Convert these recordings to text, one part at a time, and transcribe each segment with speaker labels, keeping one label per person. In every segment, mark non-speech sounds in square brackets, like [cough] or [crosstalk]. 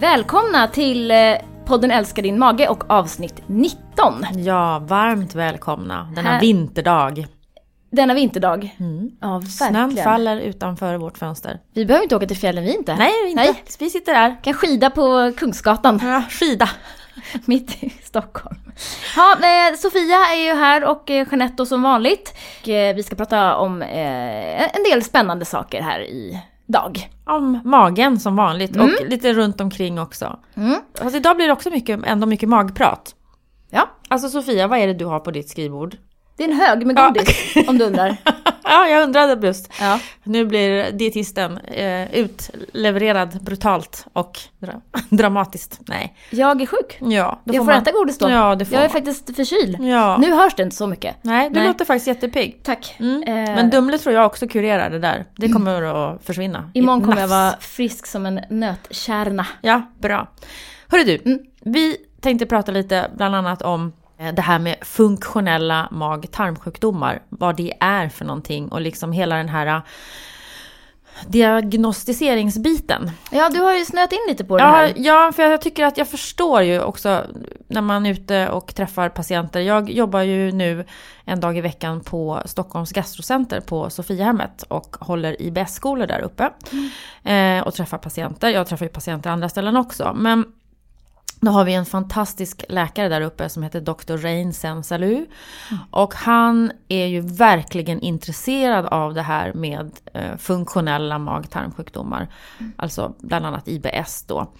Speaker 1: Välkomna till eh, podden Älskar din mage och avsnitt 19.
Speaker 2: Ja, varmt välkomna denna
Speaker 1: Här-
Speaker 2: vinterdag.
Speaker 1: Denna vinterdag.
Speaker 2: Mm.
Speaker 1: Ja,
Speaker 2: Snön
Speaker 1: verkligen.
Speaker 2: faller utanför vårt fönster.
Speaker 1: Vi behöver inte åka till fjällen, vi inte.
Speaker 2: Nej, inte.
Speaker 1: Nej.
Speaker 2: Vi sitter där.
Speaker 1: Kan skida på Kungsgatan,
Speaker 2: Ja, skida. [laughs]
Speaker 1: mitt i Stockholm. Ja, eh, Sofia är ju här och eh, Jeanette som vanligt. Vi ska prata om en del spännande saker här i dag.
Speaker 2: Om magen som vanligt
Speaker 1: Mm.
Speaker 2: och lite runt omkring också.
Speaker 1: Mm.
Speaker 2: Fast idag blir det också mycket, ändå mycket magprat.
Speaker 1: Ja,
Speaker 2: Alltså Sofia, vad är det du har på ditt skrivbord?
Speaker 1: det är en hög med
Speaker 2: Ja.
Speaker 1: godis om du undrar. [laughs] [laughs]
Speaker 2: Ja, jag undrade just.
Speaker 1: Ja.
Speaker 2: Nu blir dietisten eh, utlevererad brutalt och dra- [laughs] dramatiskt. Nej.
Speaker 1: Jag är sjuk.
Speaker 2: Ja,
Speaker 1: Jag får
Speaker 2: man-
Speaker 1: äta godis då.
Speaker 2: Ja, det får
Speaker 1: Jag är
Speaker 2: man.
Speaker 1: faktiskt förkyld.
Speaker 2: Ja.
Speaker 1: Nu hörs det inte så mycket.
Speaker 2: Nej, du
Speaker 1: Nej.
Speaker 2: låter faktiskt jättepigg.
Speaker 1: Tack.
Speaker 2: Mm.
Speaker 1: Eh,
Speaker 2: Men Dumle tror jag också kurerar det där. Det kommer att försvinna.
Speaker 1: Imorgon kommer jag vara frisk som en nötkärna.
Speaker 2: Ja, bra. Hörru du,
Speaker 1: Mm.
Speaker 2: vi tänkte prata lite bland annat om det här med funktionella mag-tarmsjukdomar. Vad det är för någonting och liksom hela den här eh, diagnostiseringsbiten.
Speaker 1: Ja, du har ju snöat in lite på det
Speaker 2: Ja,
Speaker 1: här.
Speaker 2: ja, för jag tycker att jag förstår ju också när man är ute och träffar patienter. Jag jobbar ju nu en dag i veckan på Stockholms gastrocenter på Sofiahemmet och håller IBS-skolor där uppe. Eh, och träffar patienter. Jag träffar ju patienter andra ställen också. Men då har vi en fantastisk läkare där uppe som heter Dr. Rain Sensalu. Och han är ju verkligen intresserad av det här med eh, funktionella mag-tarmsjukdomar. Alltså bland annat IBS då.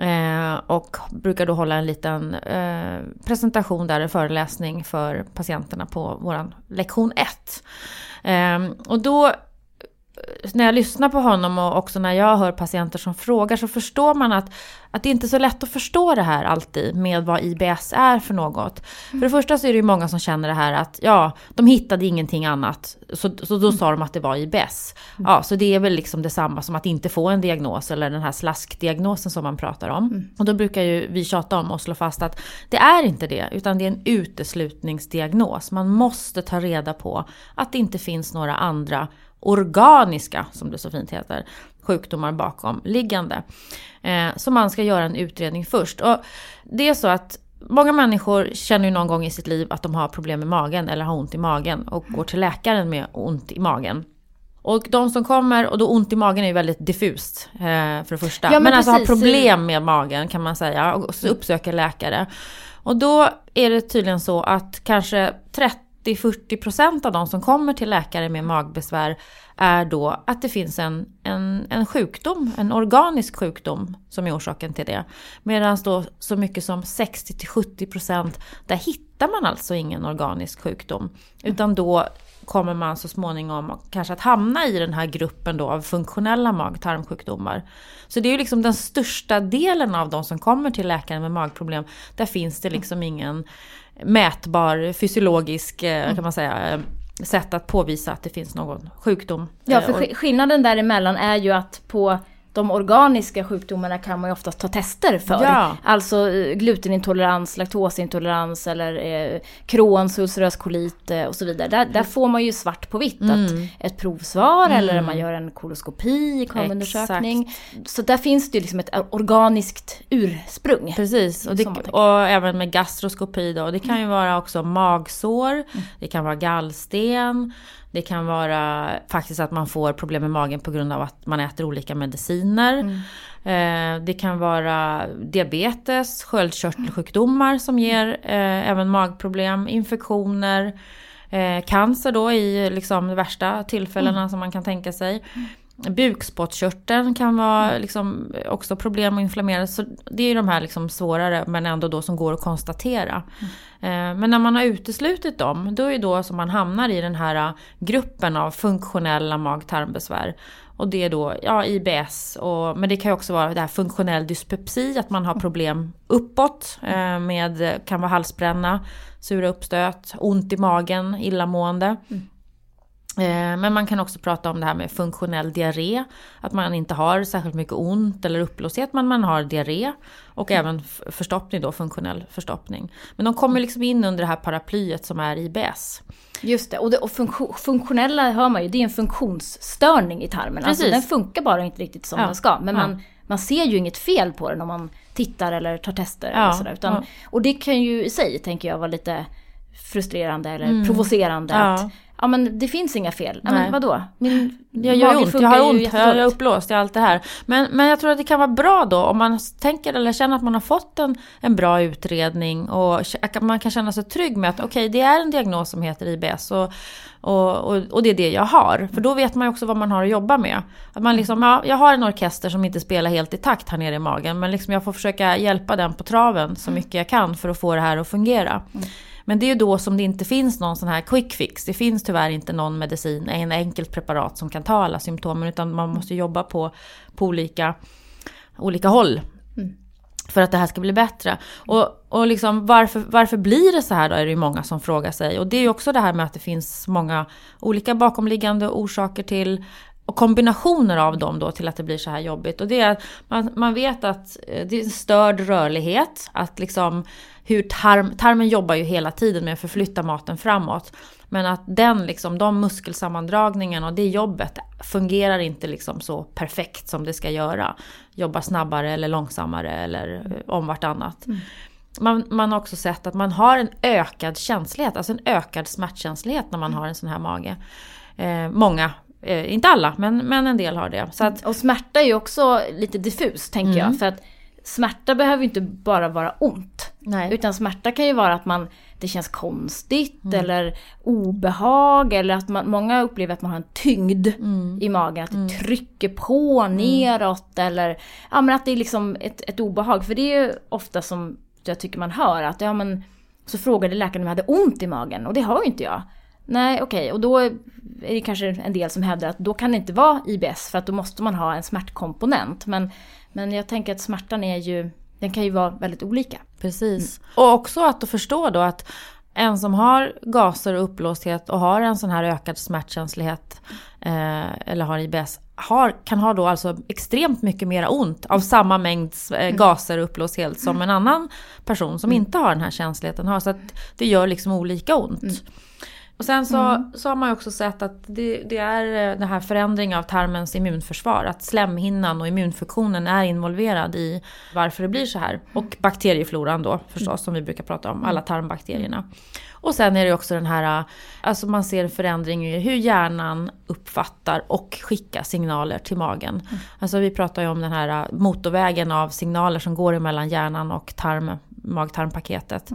Speaker 2: Eh, och brukar då hålla en liten eh, presentation där, en föreläsning för patienterna på våran lektion 1. Eh, och då när jag lyssnar på honom och också när jag hör patienter som frågar så förstår man att, att det inte är så lätt att förstå det här alltid med vad IBS är för något. För det första så är det ju många som känner det här att ja, de hittade ingenting annat så, så då sa de att det var IBS. Ja, så det är väl liksom detsamma som att inte få en diagnos eller den här slaskdiagnosen som man pratar om. Och då brukar ju vi tjata om och slå fast att det är inte det utan det är en uteslutningsdiagnos. Man måste ta reda på att det inte finns några andra organiska, som det så fint heter, sjukdomar bakom liggande. Eh, så man ska göra en utredning först. Och det är så att många människor känner ju någon gång i sitt liv att de har problem med magen eller har ont i magen och går till läkaren med ont i magen. Och de som kommer, och då ont i magen är ju väldigt diffust eh, för det första.
Speaker 1: Ja, men
Speaker 2: men alltså har problem med magen kan man säga och så uppsöker läkare. Och då är det tydligen så att kanske 30-40% av de som kommer till läkare med magbesvär är då att det finns en, en, en sjukdom, en organisk sjukdom som är orsaken till det. Medan då så mycket som 60-70% där hittar man alltså ingen organisk sjukdom. Utan då kommer man så småningom kanske att hamna i den här gruppen då av funktionella mag-tarmsjukdomar. Så det är ju liksom den största delen av de som kommer till läkaren med magproblem. Där finns det liksom ingen mätbar fysiologisk, eh, kan man säga, eh, sätt att påvisa att det finns någon sjukdom.
Speaker 1: Ja,
Speaker 2: Eh,
Speaker 1: för sk- skillnaden däremellan är ju att på de organiska sjukdomarna kan man ju oftast ta tester för.
Speaker 2: Ja.
Speaker 1: Alltså eh, glutenintolerans, laktosintolerans eller eh, Crohns, ulcerös kolit eh, och så vidare. Där, där får man ju svart på vitt
Speaker 2: Mm.
Speaker 1: att ett provsvar eller man gör en koloskopi, KOM-undersökning. Så där finns det ju liksom ett organiskt ursprung.
Speaker 2: Precis, och, det, och även med gastroskopi då. Det kan ju vara också magsår, det kan vara gallsten, det kan vara faktiskt att man får problem med magen på grund av att man äter olika mediciner. Eh, det kan vara diabetes, sköldkörtelsjukdomar som ger eh, även magproblem, infektioner, eh, cancer då i liksom de värsta tillfällena som man kan tänka sig. Bukspottkörteln kan vara liksom också problem och inflammera. Så det är ju de här liksom svårare men ändå då som går att konstatera. Eh, Eh, men när man har uteslutit dem, då är det då som man hamnar i den här eh, gruppen av funktionella mag-tarmbesvär. Och det är då ja, IBS, och, men det kan ju också vara det här funktionell dyspepsi, att man har problem uppåt eh, med, kan vara halsbränna, sura uppstöt, ont i magen, illamående. Mm. Men man kan också prata om det här med funktionell diarré. Att man inte har särskilt mycket ont eller uppblåshet men man har diarré. Och även f- förstoppning då, funktionell förstoppning. Men de kommer liksom in under det här paraplyet som är IBS.
Speaker 1: Just det, och, det, och funktion, funktionella hör man ju, det är en funktionsstörning i tarmen. Alltså
Speaker 2: Precis.
Speaker 1: den funkar bara inte riktigt som
Speaker 2: Ja.
Speaker 1: den ska. Men
Speaker 2: Ja.
Speaker 1: man, man ser ju inget fel på den om man tittar eller tar tester.
Speaker 2: Ja,
Speaker 1: eller sådär, utan. Och det kan ju i sig, tänker jag, vara lite frustrerande eller
Speaker 2: Mm.
Speaker 1: provocerande. Att, ja men det finns inga fel. Nej. Men vadå? Min
Speaker 2: Jag gör ont, jag har ont, jag är uppblåst, jag har allt det här. Men, men jag tror att det kan vara bra då om man tänker eller känner att man har fått en, en bra utredning och man kan känna sig trygg med att okej, det är en diagnos som heter IBS och, och, och, och det är det jag har. För då vet man ju också vad man har att jobba med. Att man liksom, ja, jag har en orkester som inte spelar helt i takt här nere i magen men liksom jag får försöka hjälpa den på traven så mycket jag kan för att få det här att fungera. Men det är ju då som det inte finns någon sån här quick fix. Det finns tyvärr inte någon medicin, en enkelt preparat som kan ta alla symptomen utan man måste jobba på, på olika, olika håll. För att det här ska bli bättre. Och, och liksom, varför, varför blir det så här då är det ju många som frågar sig. Och det är ju också det här med att det finns många olika bakomliggande orsaker till och kombinationer av dem då till att det blir så här jobbigt. Och det är att man, man vet att eh, det är en störd rörlighet. Att liksom hur tarm, tarmen jobbar ju hela tiden med att förflytta maten framåt. Men att den liksom, de muskelsammandragningarna och det jobbet fungerar inte liksom så perfekt som det ska göra. Jobba snabbare eller långsammare eller eh, om vartannat. Man, man har också sett att man har en ökad känslighet, alltså en ökad smärtkänslighet när man har en sån här mage. Eh, många, eh, inte alla, men, men en del har det. Så att,
Speaker 1: Och smärta är ju också lite diffus tänker
Speaker 2: Mm.
Speaker 1: jag. För att smärta behöver ju inte bara vara ont.
Speaker 2: nej.
Speaker 1: Utan smärta kan ju vara att man, det känns konstigt
Speaker 2: Mm.
Speaker 1: eller obehag eller att man, många upplever att man har en tyngd
Speaker 2: Mm.
Speaker 1: i magen. Att det trycker på neråt eller ja, men att det är liksom ett, ett obehag. För det är ju ofta som jag tycker man hör att ja men så frågade läkaren om jag hade ont i magen och det har ju inte jag. Nej okej och då är det kanske en del som hävdar att då kan det inte vara IBS för att då måste man ha en smärtkomponent. Men, men jag tänker att smärtan är ju, den kan ju vara väldigt olika.
Speaker 2: Precis. Och också att förstå då att en som har gaser och uppblåsthet och har en sån här ökad smärtkänslighet eh, eller har IBS har, kan ha då alltså extremt mycket mer ont av samma mängd eh, gaser och uppblåsthet som en annan person som inte har den här känsligheten har. Så att det gör liksom olika ont. Och sen så, så har man ju också sett att det, det är eh, den här förändringen av tarmens immunförsvar. Att slemhinnan och immunfunktionen är involverad i varför det blir så här. Och bakteriefloran då förstås som vi brukar prata om, alla tarmbakterierna. Och sen är det också den här, alltså man ser en förändring i hur hjärnan uppfattar och skickar signaler till magen. Alltså vi pratar ju om den här motorvägen av signaler som går emellan hjärnan och tarm, mag-tarmpaketet.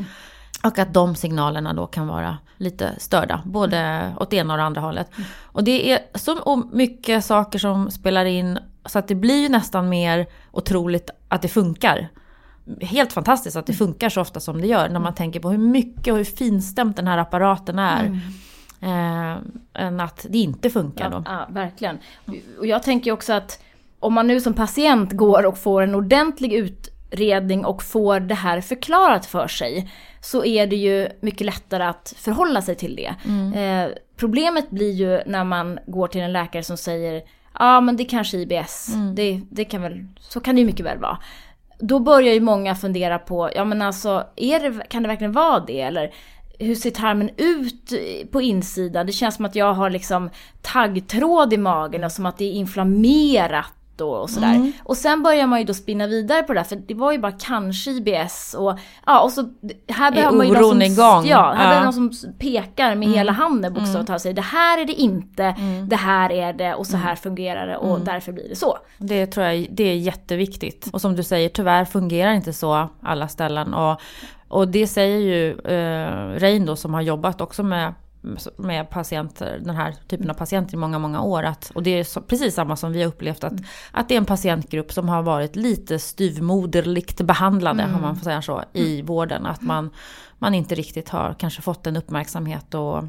Speaker 2: Och att de signalerna då kan vara lite störda, både åt ena och det andra hållet. Och det är så mycket saker som spelar in så att det blir ju nästan mer otroligt att det funkar. Helt fantastiskt att det funkar så ofta som det gör när man tänker på hur mycket och hur finstämt den här apparaten är. Eh, än att det inte funkar då.
Speaker 1: Ja, ja, verkligen. Och jag tänker också att om man nu som patient går och får en ordentlig utredning och får det här förklarat för sig så är det ju mycket lättare att förhålla sig till det. Eh, problemet blir ju när man går till en läkare som säger ja ah, men det kanske är IBS, det, det kan väl, så kan det ju mycket väl vara. Då börjar ju många fundera på, ja men alltså är det, kan det verkligen vara det? Eller hur ser tarmen ut på insidan? Det känns som att jag har liksom taggtråd i magen och som att det är inflammerat och, och sådär. Och sen börjar man ju då spinna vidare på det där för det var ju bara kanske IBS och ja och så här behöver man ju någon som,
Speaker 2: igång?
Speaker 1: Ja, här
Speaker 2: Ja.
Speaker 1: någon som pekar med hela handen bokstavligt talat och säger det här är det inte, det här är det och så här fungerar det och därför blir det så.
Speaker 2: Det tror jag det är jätteviktigt. Och som du säger, tyvärr fungerar inte så alla ställen. Och, och det säger ju eh, Rein då som har jobbat också med med patienter, den här typen av patienter i många, många år. Att, och det är så, precis samma som vi har upplevt att, att det är en patientgrupp som har varit lite styvmoderligt behandlade, om man får säga så, i vården. Att man, man inte riktigt har kanske fått den uppmärksamhet och,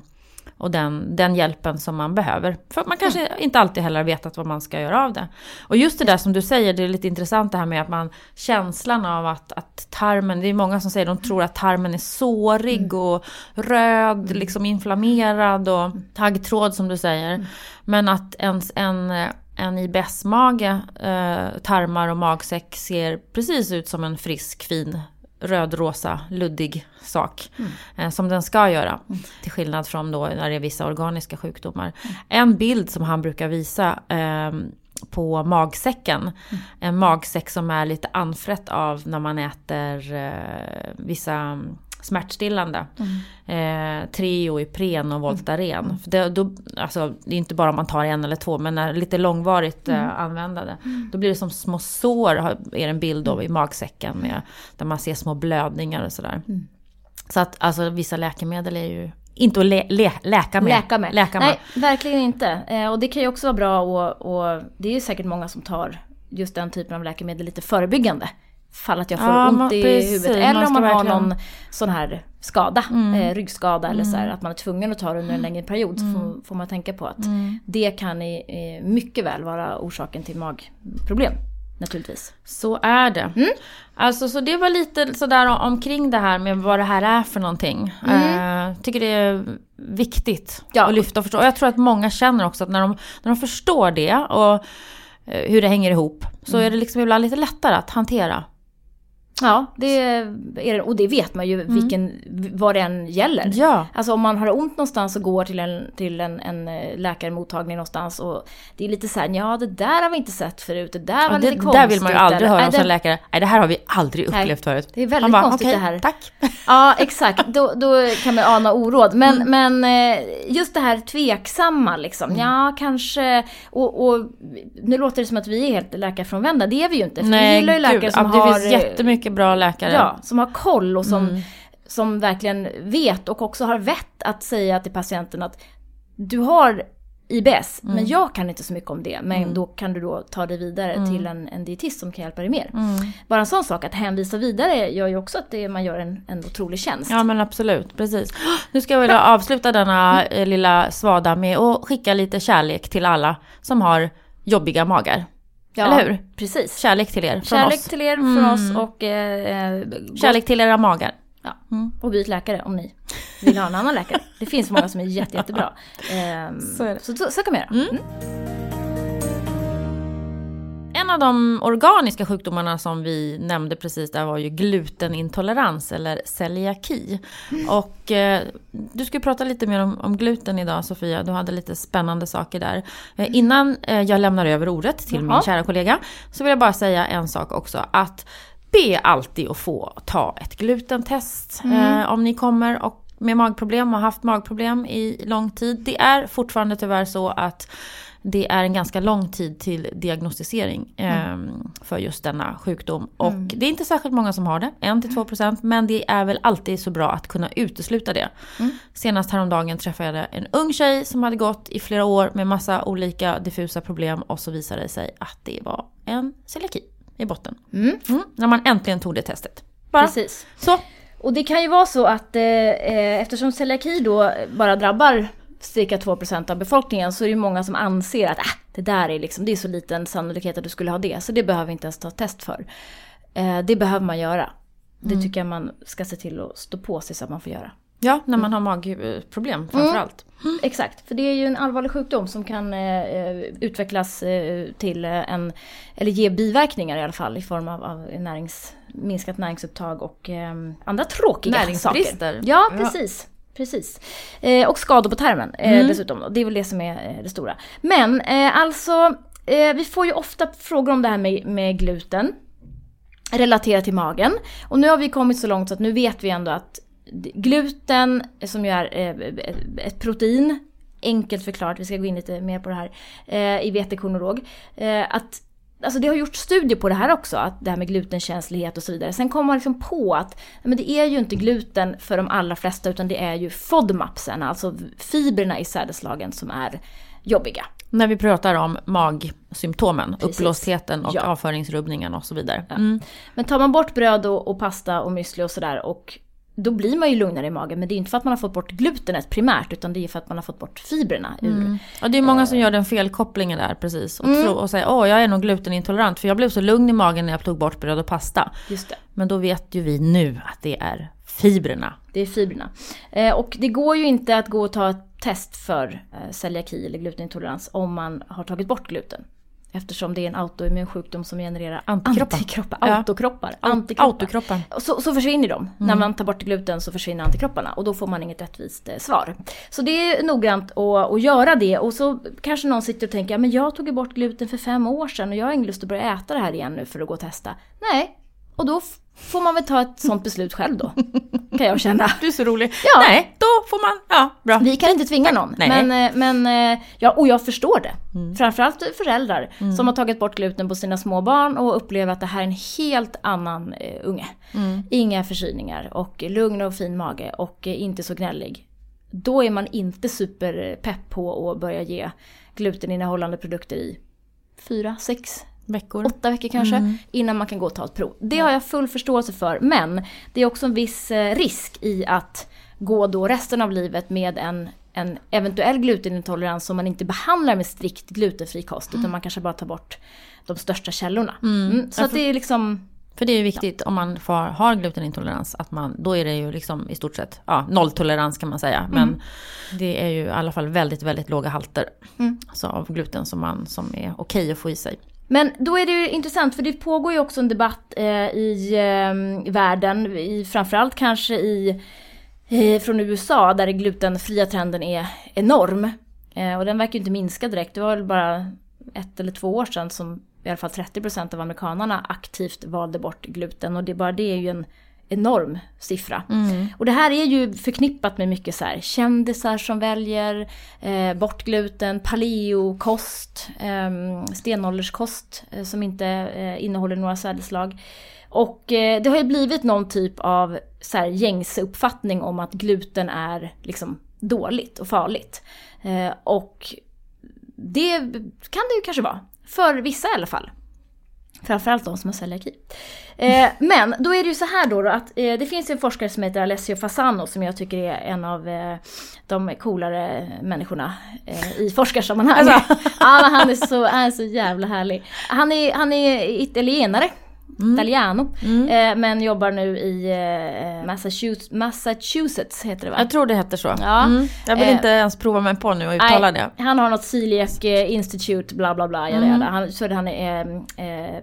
Speaker 2: och den, den hjälpen som man behöver. För man kanske inte alltid heller vetat vad man ska göra av det. Och just det där som du säger, det är lite intressant det här med att man känslan av att, att tarmen, det är många som säger de tror att tarmen är sårig och röd, liksom inflammerad och taggtråd som du säger. Men att ens en en IBS-mage, eh, tarmar och magsäck ser precis ut som en frisk, fin rödrosa, luddig sak. Eh, som den ska göra. Till skillnad från då när det är vissa organiska sjukdomar. En bild som han brukar visa eh, på magsäcken. Mm. En magsäck som är lite anfrätt av när man äter eh, vissa smärtstillande. Mm. Eh, Treo, Ipren och Voltaren. Mm. Det, då, alltså, det är inte bara om man tar en eller två, men när lite långvarigt eh, mm. eh, användande. Mm. Då blir det som små sår, är det en bild av i magsäcken. Med, där man ser små blödningar och sådär. Mm. Så att alltså, vissa läkemedel är ju inte att lä lä läka med.
Speaker 1: Läka med. Läka med. Nej, verkligen inte. Eh, och det kan ju också vara bra och, och det är ju säkert många som tar just den typen av läkemedel lite förebyggande fall att jag får ja, ont i precis, huvudet. Eller om man har någon sån här skada, mm. eh, ryggskada eller så här, mm. att man är tvungen att ta det under en längre period. Mm. Så får, får, man tänka på att mm. det kan i, eh, mycket väl vara orsaken till magproblem. Naturligtvis.
Speaker 2: Så är det. Mm. Alltså så det var lite sådär omkring det här med vad det här är för någonting. Mm. Uh, tycker det är viktigt ja. att lyfta och förstå. Och jag tror att många känner också att när de, när de förstår det och uh, hur det hänger ihop. Så mm. är det liksom ibland lite lättare att hantera.
Speaker 1: Ja, det är det. Och det vet man ju mm. vilken, vad det än gäller. Ja. Alltså om man har ont någonstans och går till en, till en, en eh, läkarmottagning någonstans och det är lite så här, ja det där har vi inte sett förut, det där var ja, lite det, konstigt.
Speaker 2: Där vill man ju aldrig höra hos en läkare, nej det här har vi aldrig upplevt nej, förut.
Speaker 1: Det är väldigt bara, konstigt okay, det här.
Speaker 2: tack. [laughs]
Speaker 1: Ja, exakt. Då, då kan man ana oråd. Men, mm. men eh, just det här tveksamma liksom, mm. ja kanske, och, och nu låter det som att vi är helt läkarfrånvända, det är vi ju inte. För
Speaker 2: nej,
Speaker 1: vi gillar ju läkare
Speaker 2: gud,
Speaker 1: som
Speaker 2: ja,
Speaker 1: har...
Speaker 2: Det finns jättemycket mycket bra läkare.
Speaker 1: Ja, som har koll och som, mm. som verkligen vet och också har vett att säga till patienten att du har IBS, mm. men jag kan inte så mycket om det. Men mm. då kan du då ta det vidare mm. till en, en dietist som kan hjälpa dig mer. Mm. Bara en sån sak, att hänvisa vidare gör ju också att det, man gör en, en otrolig tjänst.
Speaker 2: Ja men absolut, precis. [gasps] Nu ska jag vilja avsluta denna eh, lilla svada med att skicka lite kärlek till alla som har jobbiga magar. Ja, Eller hur?
Speaker 1: Precis.
Speaker 2: Kärlek till er från
Speaker 1: Kärlek
Speaker 2: oss.
Speaker 1: till er från mm. oss och... Eh,
Speaker 2: Kärlek till era magar.
Speaker 1: Ja. Mm. Och byt läkare om ni vill ha en annan läkare. Det finns många som är jätte, jättebra. Eh, [laughs] så, så, så, så, kan man göra. Mm.
Speaker 2: En av de organiska sjukdomarna som vi nämnde precis där var ju glutenintolerans eller celiaki. Mm. Och eh, du ska prata lite mer om, om, gluten idag Sofia, du hade lite spännande saker där. Eh, innan eh, jag lämnar över ordet till Jaha. min kära kollega så vill jag bara säga en sak också. Att be alltid att få ta ett glutentest mm. Eh, om ni kommer och med magproblem och haft magproblem i lång tid. Det är fortfarande tyvärr så att det är en ganska lång tid till diagnostisering mm. eh, för just denna sjukdom. Och mm. det är inte särskilt många som har det, 1-2% men det är väl alltid så bra att kunna utesluta det. Mm. Senast häromdagen träffade jag en ung tjej som hade gått i flera år med massa olika diffusa problem och så visade det sig att det var en celiaki i botten. Mm. Mm. När man äntligen tog det testet.
Speaker 1: Bara. Precis. Så. Och det kan ju vara så att eh, eh eftersom celiaki då bara drabbar cirka 2% av befolkningen så är det många som anser att äh, det där är liksom, det är så liten sannolikhet att du skulle ha det, så det behöver vi inte ens ta test för. Eh, det behöver man göra. Det mm. tycker jag man ska se till att stå på sig så att man får göra.
Speaker 2: Ja, när man mm. har magproblem framförallt.
Speaker 1: Mm. Exakt, för det är ju en allvarlig sjukdom som kan eh, utvecklas eh, till en, eller ge biverkningar i alla fall i form av, av närings, minskat näringsupptag och eh, andra tråkiga saker. Ja, precis. Precis. Eh, och skador på tarmen eh, mm. dessutom. Det är väl det som är eh, det stora. Men eh, alltså, eh, vi får ju ofta frågor om det här med, med gluten. Relaterat till magen. Och nu har vi kommit så långt så att nu vet vi ändå att gluten, som ju är eh, ett protein, enkelt förklarat, vi ska gå in lite mer på det här, i vetekorn och råg. Att Alltså det har gjorts studier på det här också, att det här med glutenkänslighet och så vidare. Sen kommer man liksom på att men det är ju inte gluten för de allra flesta utan det är ju FODMAPsen, alltså fibrerna i sädeslagen som är jobbiga.
Speaker 2: När vi pratar om magsymptomen, Precis. uppblåstheten och ja. avföringsrubbningen och så vidare. Mm.
Speaker 1: Men tar man bort bröd och, och pasta och müsli och sådär och då blir man ju lugnare i magen. Men det är inte för att man har fått bort glutenet primärt utan det är för att man har fått bort fibrerna. Ur, mm.
Speaker 2: Ja, det är många som gör den felkopplingen där precis. Och, mm. och säger åh jag är nog glutenintolerant för jag blev så lugn i magen när jag tog bort bröd och pasta.
Speaker 1: Just det.
Speaker 2: Men då vet ju vi nu att det är fibrerna.
Speaker 1: Det är fibrerna. Eh, och det går ju inte att gå och ta ett test för eh, celiaki eller glutenintolerans om man har tagit bort gluten. Eftersom det är en autoimmun sjukdom som genererar
Speaker 2: Antikroppar.
Speaker 1: antikroppar.
Speaker 2: Ja.
Speaker 1: Autokroppar. Antikroppar.
Speaker 2: Autokroppar.
Speaker 1: Så, så försvinner de. När man tar bort gluten så försvinner antikropparna och då får man inget rättvist eh, svar. Så det är noggrant att, att göra det och så kanske någon sitter och tänker, ja, men jag tog bort gluten för fem år sedan och jag har ingen lust att börja äta det här igen nu för att gå och testa. Nej, och då får man väl ta ett sånt beslut själv då. Kan jag känna. [laughs]
Speaker 2: Du är så rolig.
Speaker 1: Ja.
Speaker 2: Nej, då får man... Ja, bra.
Speaker 1: Vi kan inte tvinga någon.
Speaker 2: Nej.
Speaker 1: Men, eh, men eh, ja, och jag förstår det. Framförallt föräldrar som har tagit bort gluten på sina små barn och upplever att det här är en helt annan eh, unge. Inga förkylningar och lugn och fin mage och inte så gnällig. Då är man inte superpepp på att börja ge gluteninnehållande produkter i fyra, sex,
Speaker 2: Veckor.
Speaker 1: åtta veckor kanske, innan man kan gå och ta ett prov. Det har jag full förståelse för, men det är också en viss eh, risk i att gå då resten av livet med en, en eventuell glutenintolerans som man inte behandlar med strikt glutenfri kost, utan man kanske bara tar bort de största källorna. Mm, så att det är liksom,
Speaker 2: För det är viktigt om man får, har glutenintolerans, att man, då är det ju liksom i stort sett ja, nolltolerans kan man säga. Men det är ju i alla fall väldigt, väldigt låga halter alltså av gluten som, man, som är okej att få i sig.
Speaker 1: Men då är det ju intressant för det pågår ju också en debatt eh, i eh, världen, i, framförallt kanske i, eh, från USA där den glutenfria trenden är enorm. Eh, och den verkar ju inte minska direkt, det var väl bara ett eller två år sedan som i alla fall 30% av amerikanarna aktivt valde bort gluten och det, bara det är ju en enorm siffra. Och det här är ju förknippat med mycket så här kändisar som väljer eh, bort gluten, paleokost, eh, stenålderskost eh, som inte eh, innehåller några sädesslag. Och eh, det har ju blivit någon typ av så här, gängse uppfattning om att gluten är liksom dåligt och farligt. Eh, och det kan det ju kanske vara. För vissa i alla fall. Framförallt de som har celiaki. Eh, men då är det ju så här då, då att eh, det finns en forskare som heter Alessio Fasano som jag tycker är en av eh, de coolare människorna eh, i forskarsammanhang. [laughs] ja, men han är så, han är så jävla härlig. Han är, han är italienare. Italiano. Eh, men jobbar nu i eh, Massachusetts, Massachusetts heter det va?
Speaker 2: Jag tror det heter så.
Speaker 1: Ja.
Speaker 2: Mm. Jag vill
Speaker 1: Eh,
Speaker 2: inte ens prova mig på nu och uttala det.
Speaker 1: Han har något Celiac eh, Institute, bla bla bla. Mm. Han, så han är eh,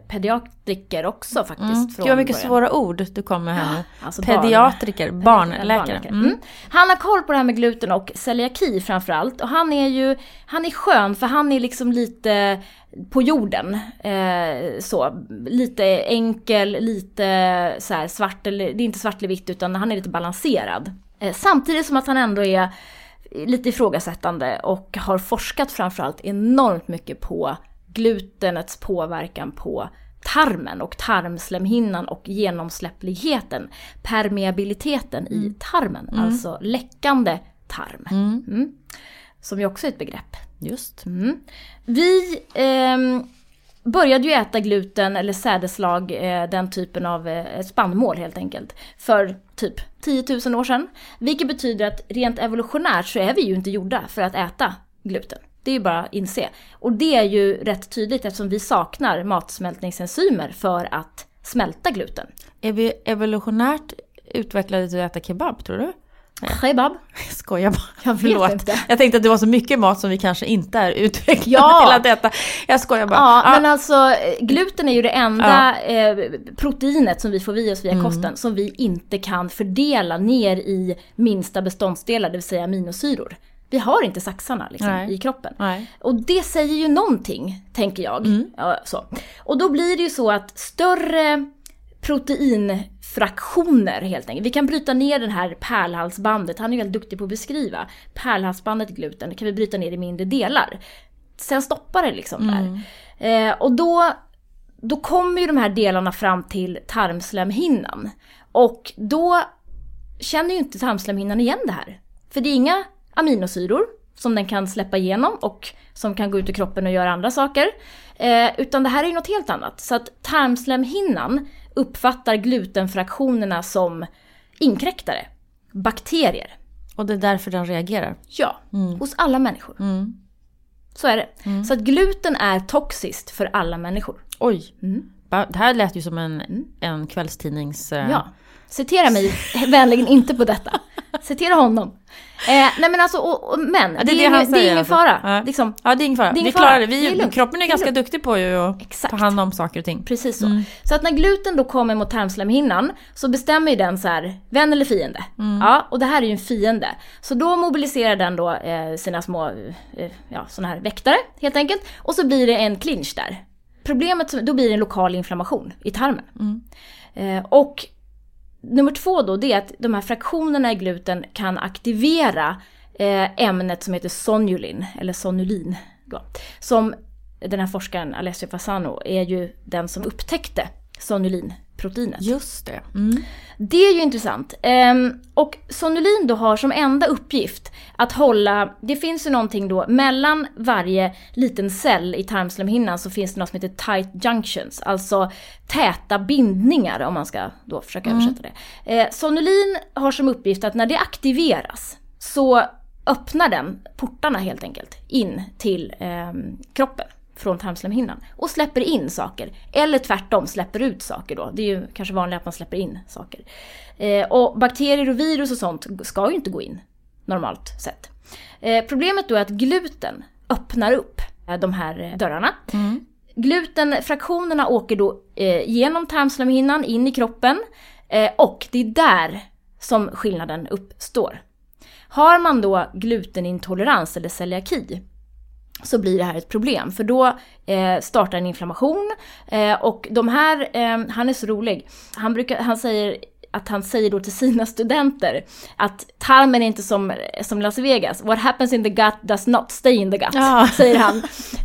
Speaker 1: pediatriker också faktiskt.
Speaker 2: Mm.
Speaker 1: från
Speaker 2: Gud vad mycket
Speaker 1: början.
Speaker 2: svåra ord du kommer här nu. [gasps]
Speaker 1: Alltså barn-
Speaker 2: Pediatriker, barnläkare. Mm.
Speaker 1: Mm. Han har koll på det här med gluten och celiaki framförallt. Och han är ju, han är skön för han är liksom lite på jorden. Eh, så, lite enkel, lite så här svart eller, det är inte svart eller vitt utan han är lite balanserad. Eh, samtidigt som att han ändå är lite ifrågasättande och har forskat framförallt enormt mycket på glutenets påverkan på tarmen och tarmslemhinnan och genomsläppligheten, permeabiliteten i tarmen, alltså läckande tarm. Mm. Som ju också är ett begrepp.
Speaker 2: Just.
Speaker 1: Mm. Vi ehm, började ju äta gluten eller sädeslag, eh, den typen av eh, spannmål helt enkelt, för typ 10 000 år sedan. Vilket betyder att rent evolutionärt så är vi ju inte gjorda för att äta gluten. Det är ju bara att inse. Och det är ju rätt tydligt eftersom vi saknar matsmältningsenzymer för att smälta gluten.
Speaker 2: Är vi evolutionärt utvecklade till att äta kebab, tror du?
Speaker 1: Kebab. [laughs]
Speaker 2: Jag skojar bara.
Speaker 1: Jag
Speaker 2: Förlåt.
Speaker 1: inte.
Speaker 2: Jag tänkte att det var så mycket mat som vi kanske inte är utvecklade
Speaker 1: Ja.
Speaker 2: till att äta. Jag skojar bara.
Speaker 1: Ja,
Speaker 2: Ja,
Speaker 1: men alltså gluten är ju det enda eh, proteinet som vi får i oss via
Speaker 2: Mm.
Speaker 1: kosten som vi inte kan fördela ner i minsta beståndsdelar, det vill säga aminosyror. Vi har inte saxarna liksom, i kroppen.
Speaker 2: Nej.
Speaker 1: Och det säger ju någonting, tänker jag.
Speaker 2: Mm.
Speaker 1: Ja, så. Och då blir det ju så att större proteinfraktioner helt enkelt. Vi kan bryta ner den här pärlhalsbandet, han är ju väldigt duktig på att beskriva. Pärlhalsbandet gluten, det kan vi bryta ner i mindre delar. Sen stoppar det liksom där. Eh, och då, då kommer ju de här delarna fram till tarmslemhinnan. Och då känner ju inte tarmslemhinnan igen det här. För det är inga aminosyror som den kan släppa igenom och som kan gå ut i kroppen och göra andra saker. Eh, utan det här är ju något helt annat. Så att tarmslemhinnan uppfattar glutenfraktionerna som inkräktare. Bakterier.
Speaker 2: Och det är därför den reagerar.
Speaker 1: Ja, hos alla människor.
Speaker 2: Mm.
Speaker 1: Så är det. Så att gluten är toxiskt för alla människor.
Speaker 2: Oj. Va? Det här lät ju som en, en kvällstidnings... eh,
Speaker 1: Ja. Citera mig vänligen inte på detta. [laughs] Citera honom. Eh, nej men alltså, och, och, men
Speaker 2: Ja,
Speaker 1: det, är
Speaker 2: det
Speaker 1: ingen, det är ingen
Speaker 2: alltså.
Speaker 1: fara.
Speaker 2: Ja.
Speaker 1: Liksom,
Speaker 2: Ja, det är ingen fara.
Speaker 1: Det är ingen
Speaker 2: vi klarar det.
Speaker 1: Det är
Speaker 2: Vi, kroppen är
Speaker 1: är
Speaker 2: ganska duktig på ju att
Speaker 1: Exakt.
Speaker 2: ta hand om saker och ting.
Speaker 1: Precis så.
Speaker 2: Mm.
Speaker 1: Så att när gluten då kommer mot tarmslemhinnan så bestämmer ju den så här, vän eller fiende.
Speaker 2: Mm.
Speaker 1: Ja, och det här är ju en fiende. Så då mobiliserar den då eh, sina små, eh, ja såna här väktare helt enkelt. Och så blir det en clinch där. Problemet, då blir det en lokal inflammation i tarmen.
Speaker 2: Mm.
Speaker 1: Eh, och nummer två då, det är att de här fraktionerna i gluten kan aktivera eh, ämnet som heter sonulin, eller sonulin. Då, som den här forskaren Alessio Fasano är ju den som upptäckte sonulin sonulinproteinet.
Speaker 2: Just det. Mm.
Speaker 1: Det är ju intressant. Ehm, och sonulin då har som enda uppgift att hålla, det finns ju någonting då mellan varje liten cell i tarmslemhinnan så finns det något som heter tight junctions, alltså täta bindningar om man ska då försöka översätta det. Eh, sonulin har som uppgift att när det aktiveras så öppnar den portarna helt enkelt in till ehm, kroppen från tarmslemhinnan och släpper in saker. Eller tvärtom släpper ut saker då. Det är ju kanske vanligare att man släpper in saker. Eh, och bakterier och virus och sånt ska ju inte gå in normalt sett. Eh, problemet då är att gluten öppnar upp eh, de här eh, dörrarna. Glutenfraktionerna åker då eh, genom tarmslemhinnan in i kroppen eh, och det är där som skillnaden uppstår. Har man då glutenintolerans eller celiaki så blir det här ett problem. För då eh, startar en inflammation eh, och de här, eh, han är så rolig, han, brukar, han säger att han säger då till sina [laughs] studenter att tarmen är inte som, som Las Vegas. What happens in the gut does not stay in the gut,
Speaker 2: Ja. [laughs]
Speaker 1: säger han.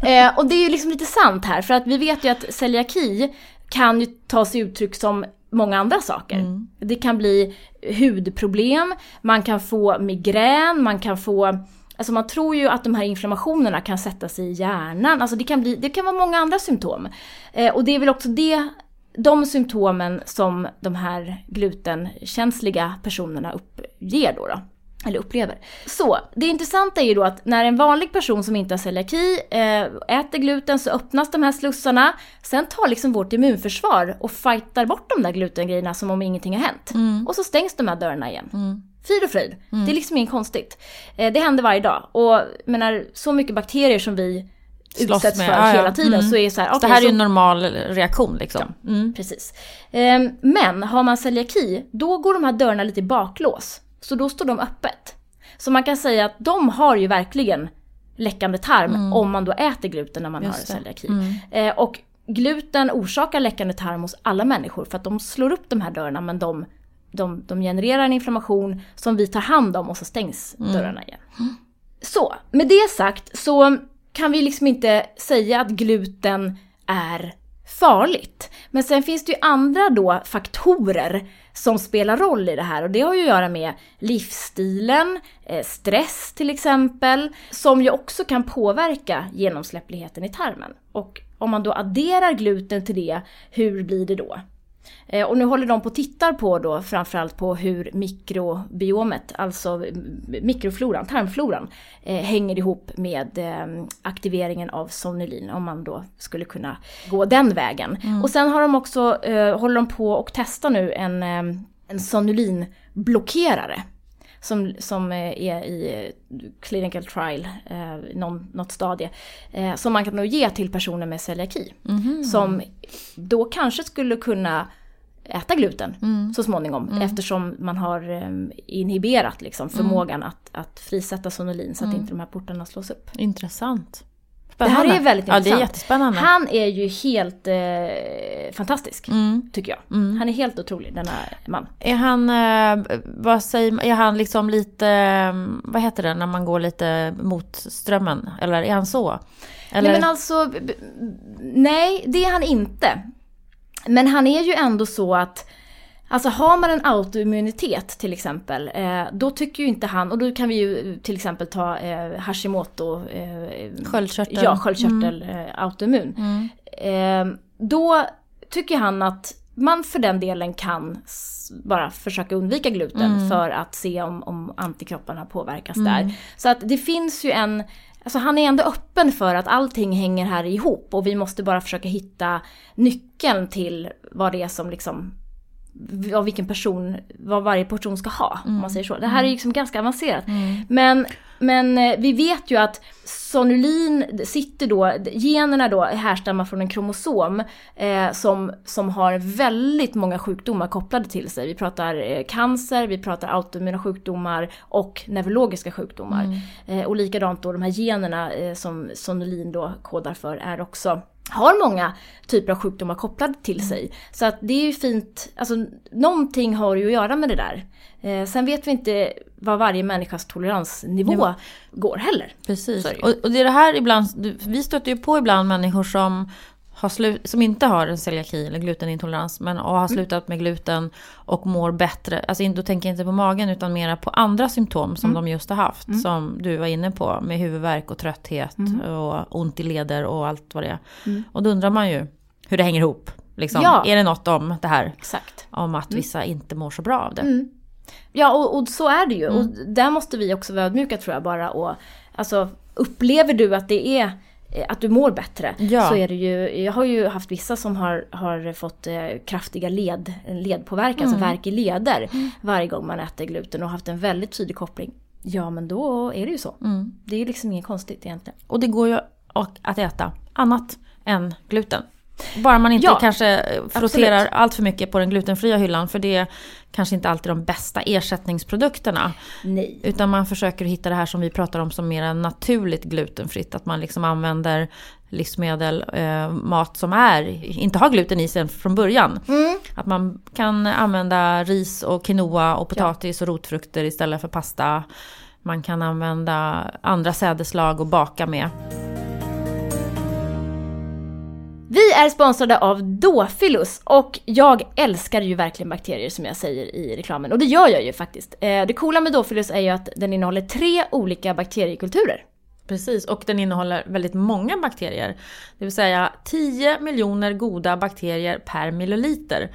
Speaker 1: Eh, och det är ju liksom lite sant här, för att vi vet ju att celiaki kan ju ta sig uttryck som många andra saker. Det kan bli hudproblem, man kan få migrän, man kan få Alltså man tror ju att de här inflammationerna kan sätta sig i hjärnan. Alltså det kan, bli, det kan vara många andra symptom. Eh, och det är väl också det, de symptomen som de här glutenkänsliga personerna uppger då. då eller upplever. Så, det intressanta är ju då att när en vanlig person som inte har celiaki eh, äter gluten så öppnas de här slussarna. Sen tar liksom vårt immunförsvar och fightar bort de där glutengrejerna som om ingenting har hänt. Och så stängs de här dörrarna igen. Frid och fröjd. Det är liksom inget konstigt. Eh, det händer varje dag. Och menar, så mycket bakterier som vi
Speaker 2: Slåss
Speaker 1: utsätts
Speaker 2: med,
Speaker 1: för
Speaker 2: ja, ja.
Speaker 1: hela tiden
Speaker 2: Mm.
Speaker 1: så är så här,
Speaker 2: Så
Speaker 1: okej,
Speaker 2: det här är ju
Speaker 1: så-
Speaker 2: en normal reaktion liksom. Mm.
Speaker 1: Precis. Ehm, Men har man celiaki, då går de här dörrarna lite i baklås. Så då står de öppet. Så man kan säga att de har ju verkligen läckande tarm om man då äter gluten när man
Speaker 2: Mm. Just
Speaker 1: har celiaki.
Speaker 2: Mm.
Speaker 1: Eh, Och gluten orsakar läckande tarm hos alla människor för att de slår upp de här dörrarna men de, de, de genererar en inflammation som vi tar hand om och så stängs
Speaker 2: Mm.
Speaker 1: dörrarna igen. Så, med det sagt så kan vi liksom inte säga att gluten är farligt. Men sen finns det ju andra då faktorer som spelar roll i det här och det har ju att göra med livsstilen, eh, stress till exempel, som ju också kan påverka genomsläppligheten i tarmen. Och om man då adderar gluten till det, hur blir det då? Eh, Och nu håller de på och tittar på då framförallt på hur mikrobiomet, alltså mikrofloran, tarmfloran, eh, hänger ihop med eh, aktiveringen av sonulin om man då skulle kunna gå den vägen. Och sen har de också, eh, håller de på och testar nu en, eh, en sonulinblockerare. Som, som eh, är i clinical trial, eh, någon, något stadie. Som man kan nog ge till personer med celiaki. Som då kanske skulle kunna äta gluten så småningom eftersom man har eh, inhiberat liksom, förmågan att, att frisätta sonulin så att inte de här portarna slås upp.
Speaker 2: Intressant.
Speaker 1: Det här är väldigt
Speaker 2: Ja, det
Speaker 1: intressant.
Speaker 2: är jättespännande.
Speaker 1: Han är ju helt eh, fantastisk,
Speaker 2: Mm.
Speaker 1: tycker jag. Han är helt otrolig, denna man.
Speaker 2: Är han, eh, vad säger är han liksom lite, eh, vad heter det när man går lite mot strömmen? Eller är han så? Eller?
Speaker 1: Nej men alltså, nej det är han inte. Men han är ju ändå så att Alltså har man en autoimmunitet till exempel, eh, då tycker ju inte han, och då kan vi ju till exempel ta eh, Hashimoto, eh,
Speaker 2: Sköldkörtel.
Speaker 1: ja sköldkörtel, eh, autoimmun.
Speaker 2: Mm.
Speaker 1: Eh, då tycker han att man för den delen kan bara försöka undvika gluten för att se om, om antikropparna påverkas där. Så att det finns ju en, alltså han är ändå öppen för att allting hänger här ihop och vi måste bara försöka hitta nyckeln till vad det är som liksom av vilken person, vad varje person ska ha. Om man säger så. Det här är liksom ganska avancerat.
Speaker 2: Mm.
Speaker 1: Men, men eh, vi vet ju att sonulin sitter då, generna då härstammar från en kromosom eh, som, som har väldigt många sjukdomar kopplade till sig. Vi pratar eh, cancer, vi pratar autoimmuna sjukdomar och neurologiska sjukdomar. Eh, och likadant då de här generna eh, som sonulin då kodar för är också har många typer av sjukdomar kopplade till sig. Så att det är ju fint, alltså någonting har ju att göra med det där. Eh, sen vet vi inte vad varje människas toleransnivå
Speaker 2: Nivå.
Speaker 1: går heller.
Speaker 2: Precis. Och, och det är det här ibland, vi stöter ju på ibland människor som, har slu, som inte har en celiaki eller glutenintolerans men och har slutat med gluten och mår bättre. Alltså då tänker jag inte på magen utan mera på andra symptom som de just har haft. Som du var inne på med huvudvärk och trötthet och ont i leder och allt vad det är. Och då undrar man ju hur det hänger ihop. Liksom.
Speaker 1: Ja.
Speaker 2: Är det något om det här?
Speaker 1: Exakt.
Speaker 2: Om att vissa inte mår så bra av det.
Speaker 1: Ja och, och så är det ju. Och där måste vi också vara ödmjuka tror jag bara. Och, alltså, upplever du att det är att du mår bättre
Speaker 2: Ja.
Speaker 1: så är det ju, jag har ju haft vissa som har, har fått eh, kraftiga led, ledpåverkan, alltså värk i leder varje gång man äter gluten och haft en väldigt tydlig koppling. Ja men då är det ju så. Det är liksom inget konstigt egentligen.
Speaker 2: Och det går ju att äta annat än gluten. Bara man inte
Speaker 1: Ja,
Speaker 2: kanske frotterar
Speaker 1: absolut.
Speaker 2: allt för mycket på den glutenfria hyllan. För det är kanske inte alltid de bästa ersättningsprodukterna.
Speaker 1: Nej.
Speaker 2: Utan man försöker hitta det här som vi pratar om som mer naturligt glutenfritt. Att man liksom använder livsmedel, eh, mat som är, inte har gluten i sig från början. Att man kan använda ris och quinoa och potatis och rotfrukter istället för pasta. Man kan använda andra sädeslag och baka med.
Speaker 1: Vi är sponsrade av Dofilus och jag älskar ju verkligen bakterier som jag säger i reklamen. Och det gör jag ju faktiskt. Eh, det coola med Dofilus är ju att den innehåller tre olika bakteriekulturer.
Speaker 2: Precis, och den innehåller väldigt många bakterier. Det vill säga 10 miljoner goda bakterier per milliliter.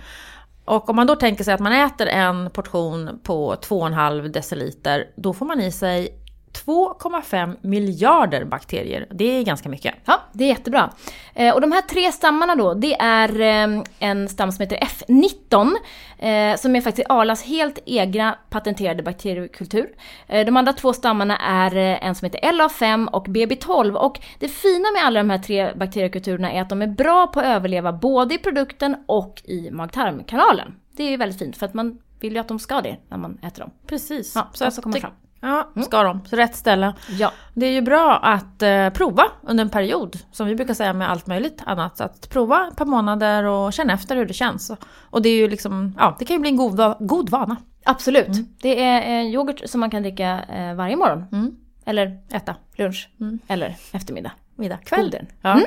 Speaker 2: Och om man då tänker sig att man äter en portion på 2,5 deciliter, då får man i sig 2,5 miljarder bakterier. Det är ganska mycket.
Speaker 1: Ja, det är jättebra. Eh, och de här tre stammarna då, det är eh, en stam som heter F19, eh, som är faktiskt Arlas helt egna patenterade bakteriekultur. Eh, de andra två stammarna är en som heter LA5 och BB12. Och det fina med alla de här tre bakteriekulturerna är att de är bra på att överleva både i produkten och i mag-tarmkanalen. Det är väldigt fint, för att man vill ju att de ska det när man äter dem.
Speaker 2: Precis.
Speaker 1: Ja, så, så kommer
Speaker 2: det-
Speaker 1: fram.
Speaker 2: Ja, ska de. Så rätt ställe.
Speaker 1: Ja.
Speaker 2: Det är ju bra att eh, prova under en period, som vi brukar säga med allt möjligt annat. Så att prova ett par månader och känna efter hur det känns. Och det är ju liksom, ja, det kan ju bli en god, god vana.
Speaker 1: Absolut. Det är eh, yoghurt som man kan dricka eh, varje morgon.
Speaker 2: Mm.
Speaker 1: Eller
Speaker 2: Äta.
Speaker 1: lunch. Eller eftermiddag.
Speaker 2: Middag. Kväll. Ja.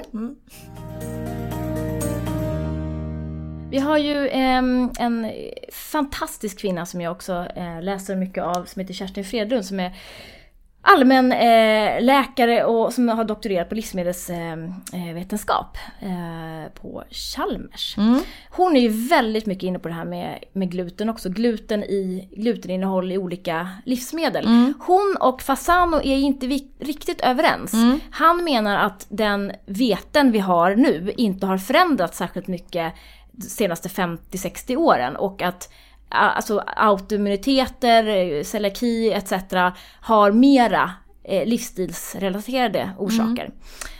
Speaker 1: Mm. Vi har ju ehm, en fantastisk kvinna som jag också eh, läser mycket av som heter Kerstin Fredlund som är allmän eh, läkare och som har doktorerat på livsmedelsvetenskap eh, vetenskap, eh, på Chalmers.
Speaker 2: Mm.
Speaker 1: Hon är ju väldigt mycket inne på det här med, med gluten också. Gluten i gluteninnehåll i olika livsmedel. Hon och Fasano är inte vi, riktigt överens. Han menar att den veten vi har nu inte har förändrats särskilt mycket senaste 50-60 åren och att alltså autoimmuniteter, celiaki etc. har mera eh, livsstilsrelaterade orsaker.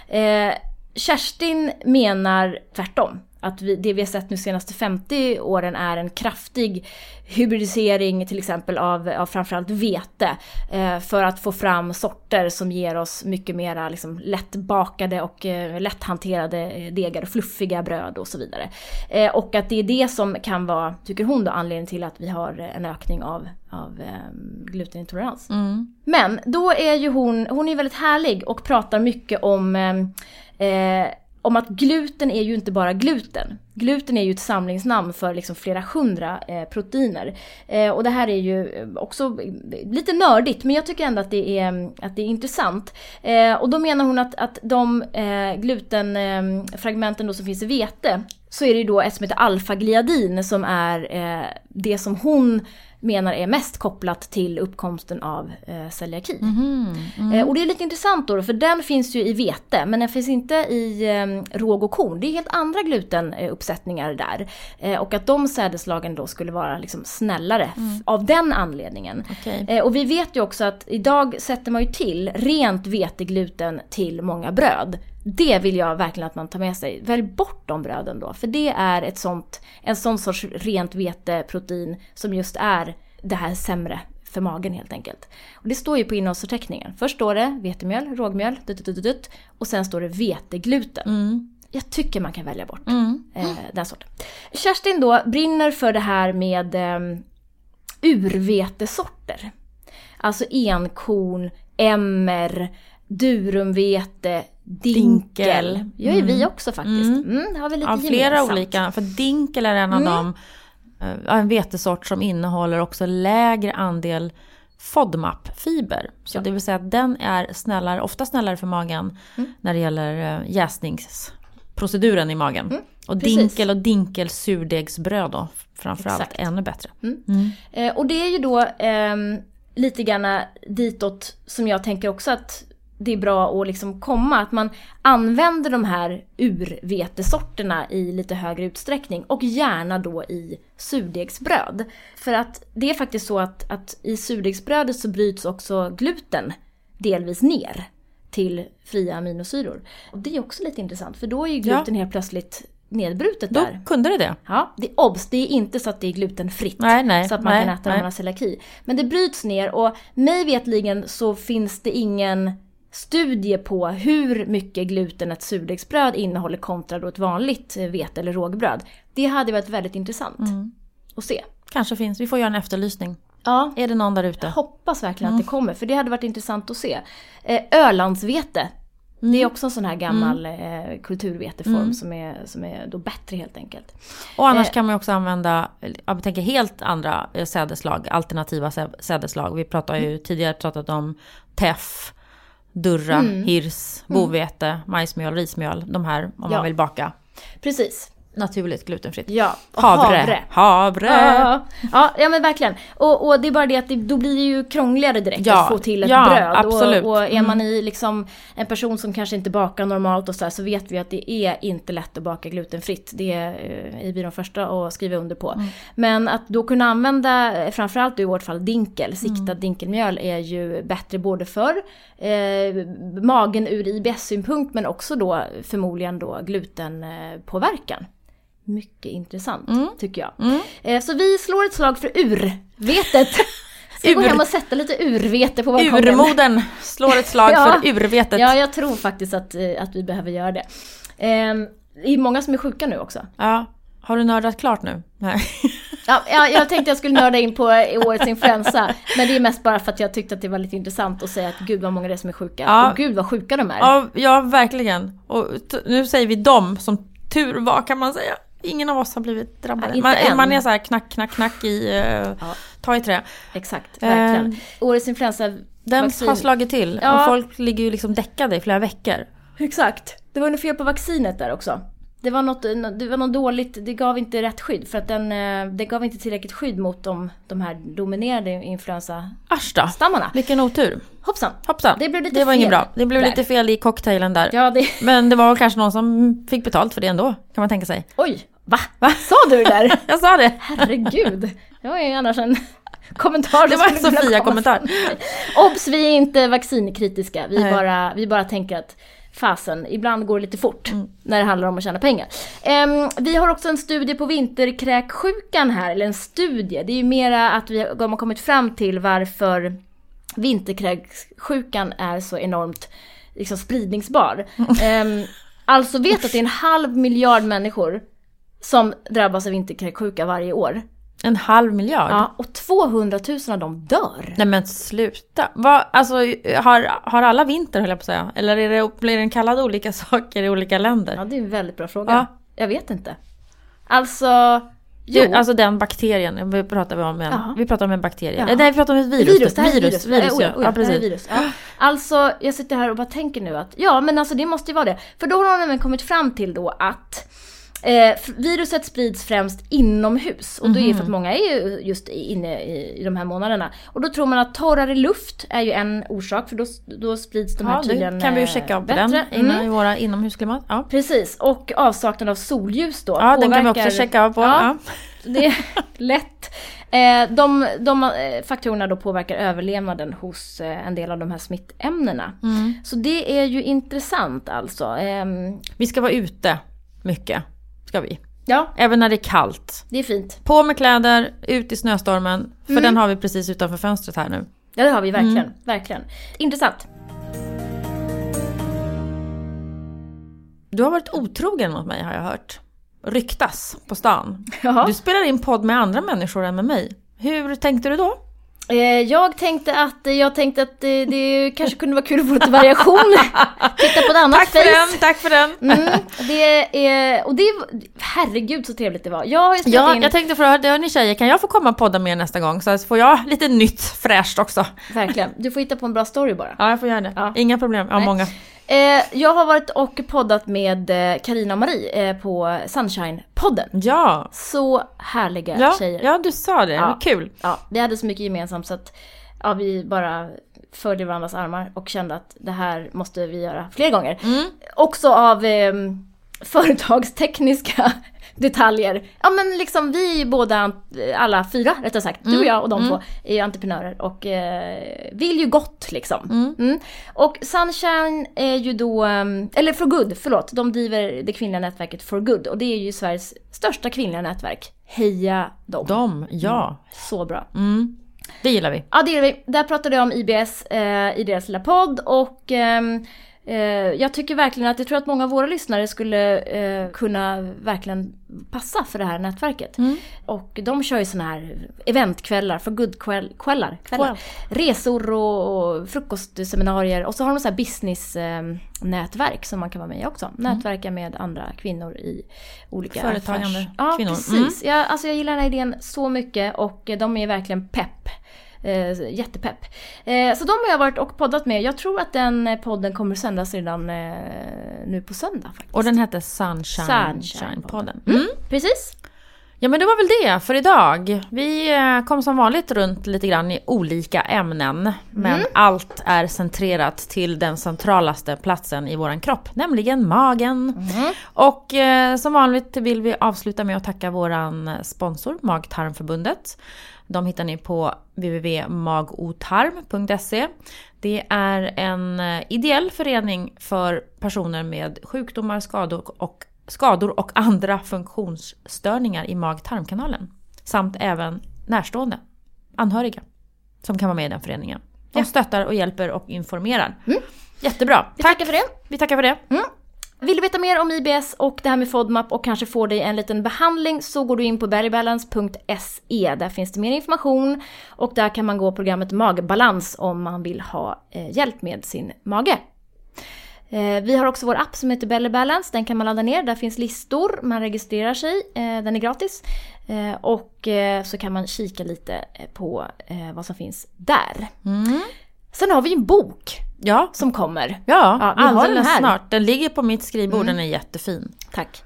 Speaker 1: Eh, Kerstin menar tvärtom. Att vi, det vi har sett nu senaste 50 åren är en kraftig hybridisering till exempel av, av framförallt vete. Eh, för att få fram sorter som ger oss mycket mera liksom, lättbakade och eh, lätthanterade eh, degar och fluffiga bröd och så vidare. Eh, och att det är det som kan vara, tycker hon då, anledningen till att vi har en ökning av, av eh, glutenintolerans.
Speaker 2: Mm.
Speaker 1: Men då är ju hon, hon är väldigt härlig och pratar mycket om, eh, eh, om att gluten är ju inte bara gluten. Gluten är ju ett samlingsnamn för liksom flera hundra eh, proteiner. Eh, och det här är ju eh, också lite nördigt men jag tycker ändå att det är, mm, att det är intressant. Eh, och då menar hon att, att de eh, glutenfragmenten då som finns i vete så är det ju då ett som heter alfagliadin som är eh, det som hon menar är mest kopplat till uppkomsten av eh, celiaki.
Speaker 2: Mhm, mm.
Speaker 1: Eh, och det är lite intressant då, för den finns ju i vete, men den finns inte i eh, råg och korn. Det är helt andra glutenuppsättningar där. Eh, och att de sädeslagen då skulle vara liksom snällare f- av den anledningen.
Speaker 2: Okej.
Speaker 1: Eh, och vi vet ju också att idag sätter man ju till rent vetegluten till många bröd. Det vill jag verkligen att man tar med sig. Välj bort de bröden då, för det är ett sånt, en sån sorts rent veteprotein som just är det här sämre för magen helt enkelt. Och det står ju på innehållsförteckningen. Först står det vetemjöl, rågmjöl, dut, dut, dut, dut, och sen står det vetegluten.
Speaker 2: Mm.
Speaker 1: Jag tycker man kan välja bort
Speaker 2: Mm.
Speaker 1: eh, den sorten. Kerstin då brinner för det här med eh, urvetesorter. Alltså enkorn, emmer, durumvete, dinkel.
Speaker 2: Dinkel.
Speaker 1: gör ju vi
Speaker 2: Mm.
Speaker 1: också faktiskt. Mm. det har vi lite
Speaker 2: Ja, flera
Speaker 1: gemensamt.
Speaker 2: olika. För dinkel är en av
Speaker 1: Mm.
Speaker 2: dem, eh, en vetesort som innehåller också lägre andel FODMAP-fiber. Så
Speaker 1: Ja.
Speaker 2: det vill säga att den är snällare, ofta snällare för magen
Speaker 1: Mm.
Speaker 2: när det gäller eh, jäsningsproceduren i magen.
Speaker 1: Mm,
Speaker 2: och
Speaker 1: precis.
Speaker 2: dinkel och dinkel surdegsbröd då framförallt
Speaker 1: Exakt.
Speaker 2: ännu bättre.
Speaker 1: Mm.
Speaker 2: Mm.
Speaker 1: Eh, och det är ju då ehm, lite grann ditåt som jag tänker också att det är bra att liksom komma. Att man använder de här urvetesorterna i lite högre utsträckning och gärna då i surdegsbröd. För att det är faktiskt så att, att i surdegsbrödet så bryts också gluten delvis ner till fria aminosyror. Och det är också lite intressant för då är ju gluten helt plötsligt nedbrutet
Speaker 2: Då
Speaker 1: där.
Speaker 2: kunde det det.
Speaker 1: Ja, det är obs, det är inte så att det är glutenfritt.
Speaker 2: Nej, nej,
Speaker 1: så att man
Speaker 2: nej,
Speaker 1: kan äta
Speaker 2: nej.
Speaker 1: om man har celiaki. Men det bryts ner och mig vetligen så finns det ingen studie på hur mycket gluten ett surdegsbröd innehåller kontra då ett vanligt eh, vete eller rågbröd. Det hade varit väldigt intressant
Speaker 2: Mm.
Speaker 1: att se.
Speaker 2: Kanske finns, vi får göra en efterlysning.
Speaker 1: Ja,
Speaker 2: Är det någon där ute?
Speaker 1: jag hoppas verkligen
Speaker 2: Mm.
Speaker 1: att det kommer, för det hade varit intressant att se. Eh, Ölandsvete. Det
Speaker 2: Mm.
Speaker 1: är också en sån här gammal eh, kulturveteform
Speaker 2: Mm.
Speaker 1: som, är, som är då bättre helt enkelt.
Speaker 2: Och annars
Speaker 1: Eh.
Speaker 2: kan man ju också använda, jag tänker helt andra eh, sädeslag, alternativa sä- sädeslag. Vi pratar ju tidigare pratat om teff, durra,
Speaker 1: Mm.
Speaker 2: hirs, bovete, majsmjöl, rismjöl. De här om
Speaker 1: Ja.
Speaker 2: man vill baka
Speaker 1: Precis.
Speaker 2: Naturligt glutenfritt.
Speaker 1: Ja, och
Speaker 2: Havre. Havre.
Speaker 1: Ja, ja, ja men verkligen. Och, och det är bara det att det, då blir det ju krångligare direkt
Speaker 2: Ja,
Speaker 1: att få till ett
Speaker 2: ja,
Speaker 1: bröd.
Speaker 2: absolut.
Speaker 1: Och, och är man
Speaker 2: Mm.
Speaker 1: i liksom en person som kanske inte bakar normalt och så här, så vet vi att det är inte lätt att baka glutenfritt. Det eh, är vi de första att skriva under på.
Speaker 2: Mm.
Speaker 1: Men att då kunna använda, eh, framförallt i vårt fall dinkel, siktad
Speaker 2: Mm.
Speaker 1: dinkelmjöl är ju bättre både för eh, magen ur IBS-synpunkt men också då förmodligen då glutenpåverkan. Mycket intressant
Speaker 2: Mm.
Speaker 1: tycker jag.
Speaker 2: Mm.
Speaker 1: Eh, Så vi slår ett slag för urvetet. Ska gå
Speaker 2: Ur-
Speaker 1: hem och sätta lite urvete på balkongen.
Speaker 2: Urmodern slår ett slag [laughs]
Speaker 1: Ja.
Speaker 2: för urvetet.
Speaker 1: Ja, jag tror faktiskt att, eh, att vi behöver göra det. Eh, Det är många som är sjuka nu också.
Speaker 2: Ja. Har du nördat klart nu? Nej.
Speaker 1: Ja, ja, jag [laughs] tänkte jag skulle nörda in på årets influensa. Men det är mest bara för att jag tyckte att det var lite intressant att säga att gud vad många det är som är sjuka.
Speaker 2: Ja.
Speaker 1: Och gud vad sjuka de är.
Speaker 2: Ja, ja verkligen. Och nu säger vi dem som tur var kan man säga. Ingen av oss har blivit drabbade.
Speaker 1: Ja,
Speaker 2: man, man är så här knack, knack, knack i... Uh,
Speaker 1: Ja.
Speaker 2: Ta i trä.
Speaker 1: Exakt, verkligen.
Speaker 2: Eh,
Speaker 1: Årets influensa...
Speaker 2: Den
Speaker 1: Vaccin.
Speaker 2: har slagit till.
Speaker 1: Ja.
Speaker 2: Och folk ligger ju liksom däckade i flera veckor.
Speaker 1: Exakt. Det var nog fel på vaccinet där också. Det var något, det var något dåligt, det gav inte rätt skydd för att den, eh, det gav inte tillräckligt skydd mot de, de här dominerade influensastammarna.
Speaker 2: Vilken otur.
Speaker 1: Hoppsan!
Speaker 2: Hoppsan.
Speaker 1: Det blev lite
Speaker 2: det var inget
Speaker 1: fel
Speaker 2: bra. Det blev
Speaker 1: där.
Speaker 2: lite fel i cocktailen där.
Speaker 1: Ja, det...
Speaker 2: Men det var kanske någon som fick betalt för det ändå. Kan man tänka sig.
Speaker 1: Oj! Va?
Speaker 2: Va?
Speaker 1: Sa du det där? [laughs]
Speaker 2: Jag sa det.
Speaker 1: Herregud! Det var ju annars en kommentar.
Speaker 2: Det var en Sofia-kommentar.
Speaker 1: Obs! Vi är inte vaccinkritiska. Vi
Speaker 2: Nej.
Speaker 1: bara, vi bara tänker att fasen, ibland går det lite fort
Speaker 2: Mm.
Speaker 1: när det handlar om att tjäna pengar. Ehm, vi har också en studie på vinterkräksjukan här, eller en studie. Det är ju mera att vi har kommit fram till varför vinterkräksjukan är så enormt liksom, spridningsbar. Ehm, alltså vet att det är en halv miljard människor som drabbas av vinterkräksjuka varje år.
Speaker 2: En halv miljard.
Speaker 1: Ja, och 200 000 av dem dör.
Speaker 2: Nej men sluta. Vad, alltså, har, har alla vinter höll jag på att säga? Eller är det, blir den kallad olika [laughs] saker i olika länder?
Speaker 1: Ja, det är en väldigt bra fråga.
Speaker 2: Ja.
Speaker 1: Jag vet inte. Alltså, jo.
Speaker 2: Det, alltså den bakterien, vi pratar om en, vi pratar om en bakterie.
Speaker 1: Ja.
Speaker 2: Eh, Nej, vi pratar om ett virus.
Speaker 1: virus, det här är
Speaker 2: virus,
Speaker 1: virus.
Speaker 2: ja. precis.
Speaker 1: virus. Ja. Alltså, jag sitter här och bara tänker nu att, ja men alltså det måste ju vara det. För då har de även kommit fram till då att Eh, viruset sprids främst inomhus och det är
Speaker 2: Mhm.
Speaker 1: för att många är ju just inne i, i de här månaderna. Och då tror man att torrare luft är ju en orsak för då, då sprids de här
Speaker 2: Ja,
Speaker 1: tydligen
Speaker 2: kan vi ju
Speaker 1: eh,
Speaker 2: checka av
Speaker 1: bättre.
Speaker 2: den
Speaker 1: Mm.
Speaker 2: i våra inomhusklimat. Ja,
Speaker 1: Precis, och avsaknad av solljus då.
Speaker 2: ja den kan vi också checka av på.
Speaker 1: Ja,
Speaker 2: Ja. [laughs]
Speaker 1: det är lätt. Eh, de, de eh, faktorerna då påverkar överlevnaden hos eh, en del av de här smittämnena.
Speaker 2: Mm.
Speaker 1: Så det är ju intressant alltså. Ehm,
Speaker 2: Vi ska vara ute mycket, ska vi.
Speaker 1: ja,
Speaker 2: Även när det är kallt.
Speaker 1: det är fint.
Speaker 2: På med kläder, ut i snöstormen. För
Speaker 1: Mm.
Speaker 2: den har vi precis utanför fönstret här nu.
Speaker 1: Ja, det har vi verkligen.
Speaker 2: Mm.
Speaker 1: verkligen. Intressant.
Speaker 2: Du har varit otrogen mot mig har jag hört. Ryktas på stan. [laughs]
Speaker 1: Jaha.
Speaker 2: Du spelar in podd med andra människor än med mig. Hur tänkte du då?
Speaker 1: Eh, jag tänkte att, jag tänkte att eh, det kanske kunde vara kul att få lite variation. [laughs] Titta på ett annat
Speaker 2: Tack för
Speaker 1: face.
Speaker 2: den, tack för den!
Speaker 1: Mm, det är, och det herregud så trevligt det var. Jag
Speaker 2: Ja,
Speaker 1: in,
Speaker 2: jag tänkte fråga, hörni tjejer, kan jag få komma och podda med er nästa gång? Så får jag lite nytt fräscht också.
Speaker 1: verkligen, du får hitta på en bra story bara.
Speaker 2: Ja, jag får göra det.
Speaker 1: Ja.
Speaker 2: Inga problem, jag har
Speaker 1: Nej.
Speaker 2: många.
Speaker 1: Eh, jag har varit och poddat med eh, Karina och Marie eh, på Sunshine-podden.
Speaker 2: Ja,
Speaker 1: Så härliga
Speaker 2: ja,
Speaker 1: tjejer.
Speaker 2: ja du sa det,
Speaker 1: Ja.
Speaker 2: Kul.
Speaker 1: Ja, vi hade så mycket gemensamt så att ja, vi bara följde varandras armar och kände att det här måste vi göra fler gånger.
Speaker 2: Mm.
Speaker 1: Också av eh, [laughs] företagstekniska detaljer. Ja men liksom vi båda, alla fyra rättare sagt, du och jag och de två är ju entreprenörer och eh, vill ju gott liksom. Mm. Och Sunshine är ju då, eh, eller For Good, förlåt, de driver det kvinnliga nätverket For Good och det är ju Sveriges största kvinnliga nätverk. Heja dem!
Speaker 2: De, ja.
Speaker 1: Så bra.
Speaker 2: Mm. Det gillar vi.
Speaker 1: Ja det gör vi. Där pratade jag om IBS eh, i deras lilla podd och ehm, eh, jag tycker verkligen att jag tror att många av våra lyssnare skulle eh, kunna verkligen passa för det här nätverket. Och de kör ju såna här eventkvällar, för good-kvällar, kvällar, kvällar. resor och, frukostseminarier och så har de så här business-nätverk som man kan vara med i också. Nätverka med andra kvinnor i olika
Speaker 2: Företagande
Speaker 1: affärs- Ja,
Speaker 2: kvinnor.
Speaker 1: precis. Jag, alltså jag gillar den här idén så mycket och eh, de är verkligen pepp. Eh, jättepepp. Eh, så de har jag varit och poddat med. Jag tror att den eh, podden kommer sändas redan eh, nu på söndag. Faktiskt.
Speaker 2: Och den hette Sunshine,
Speaker 1: Sunshine
Speaker 2: podden
Speaker 1: Mm, precis.
Speaker 2: Ja men det var väl det för idag. Vi eh, kom som vanligt runt lite grann i olika ämnen. Men
Speaker 1: Mm.
Speaker 2: allt är centrerat till den centralaste platsen i våran kropp, nämligen magen.
Speaker 1: Mm.
Speaker 2: Och eh, som vanligt vill vi avsluta med att tacka våran sponsor Mag-Tarmförbundet. De hittar ni på www.magotarm.se. Det är en eh, ideell förening för personer med sjukdomar, skador och, skador och andra funktionsstörningar i mag-tarmkanalen. Samt även närstående, anhöriga, som kan vara med i den föreningen. De stöttar och hjälper och informerar. Jättebra,
Speaker 1: Vi
Speaker 2: tack!
Speaker 1: tackar för det.
Speaker 2: Vi tackar för det.
Speaker 1: Vill du veta mer om IBS och det här med FODMAP och kanske få dig en liten behandling så går du in på berrybalance.se. Där finns det mer information och där kan man gå programmet Magbalans om man vill ha eh, hjälp med sin mage. Eh, vi har också vår app som heter Belly Balance. Den kan man ladda ner. Där finns listor. Man registrerar sig. Eh, den är gratis. Eh, och så kan man kika lite på vad som finns där.
Speaker 2: Mm.
Speaker 1: Sen har vi en bok
Speaker 2: Ja,
Speaker 1: som kommer.
Speaker 2: ja,
Speaker 1: Ja, vi har den här.
Speaker 2: snart. Den ligger på mitt skrivbord, den är jättefin.
Speaker 1: Tack.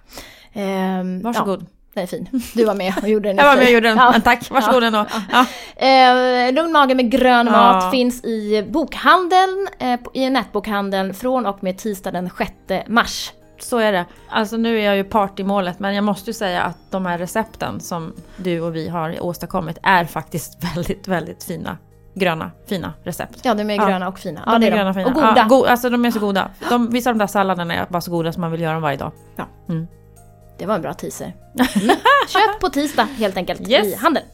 Speaker 1: Ehm,
Speaker 2: Varsågod.
Speaker 1: Ja, den är fin. Du var med och gjorde den.
Speaker 2: Jag var med och gjorde den,
Speaker 1: Ja.
Speaker 2: tack, varsågod ändå. Ja.
Speaker 1: Eh, Lugn mage med grön
Speaker 2: Ja.
Speaker 1: mat finns i bokhandeln, eh, i nätbokhandeln från och med tisdag den 6 mars.
Speaker 2: Så är det. Alltså nu är jag ju part i målet men jag måste ju säga att de här recepten som du och vi har åstadkommit är faktiskt [laughs] väldigt, väldigt fina. Gröna, fina recept.
Speaker 1: Ja, de är
Speaker 2: Ja.
Speaker 1: gröna och fina.
Speaker 2: de
Speaker 1: Ja, det är
Speaker 2: gröna
Speaker 1: de.
Speaker 2: fina.
Speaker 1: Och goda.
Speaker 2: Ja, go- alltså de är så goda. De, vissa av de där salladerna är bara så goda som man vill göra dem varje dag.
Speaker 1: Det var en bra teaser. Mm. [laughs] Köp på tisdag helt enkelt
Speaker 2: Yes.
Speaker 1: i handeln.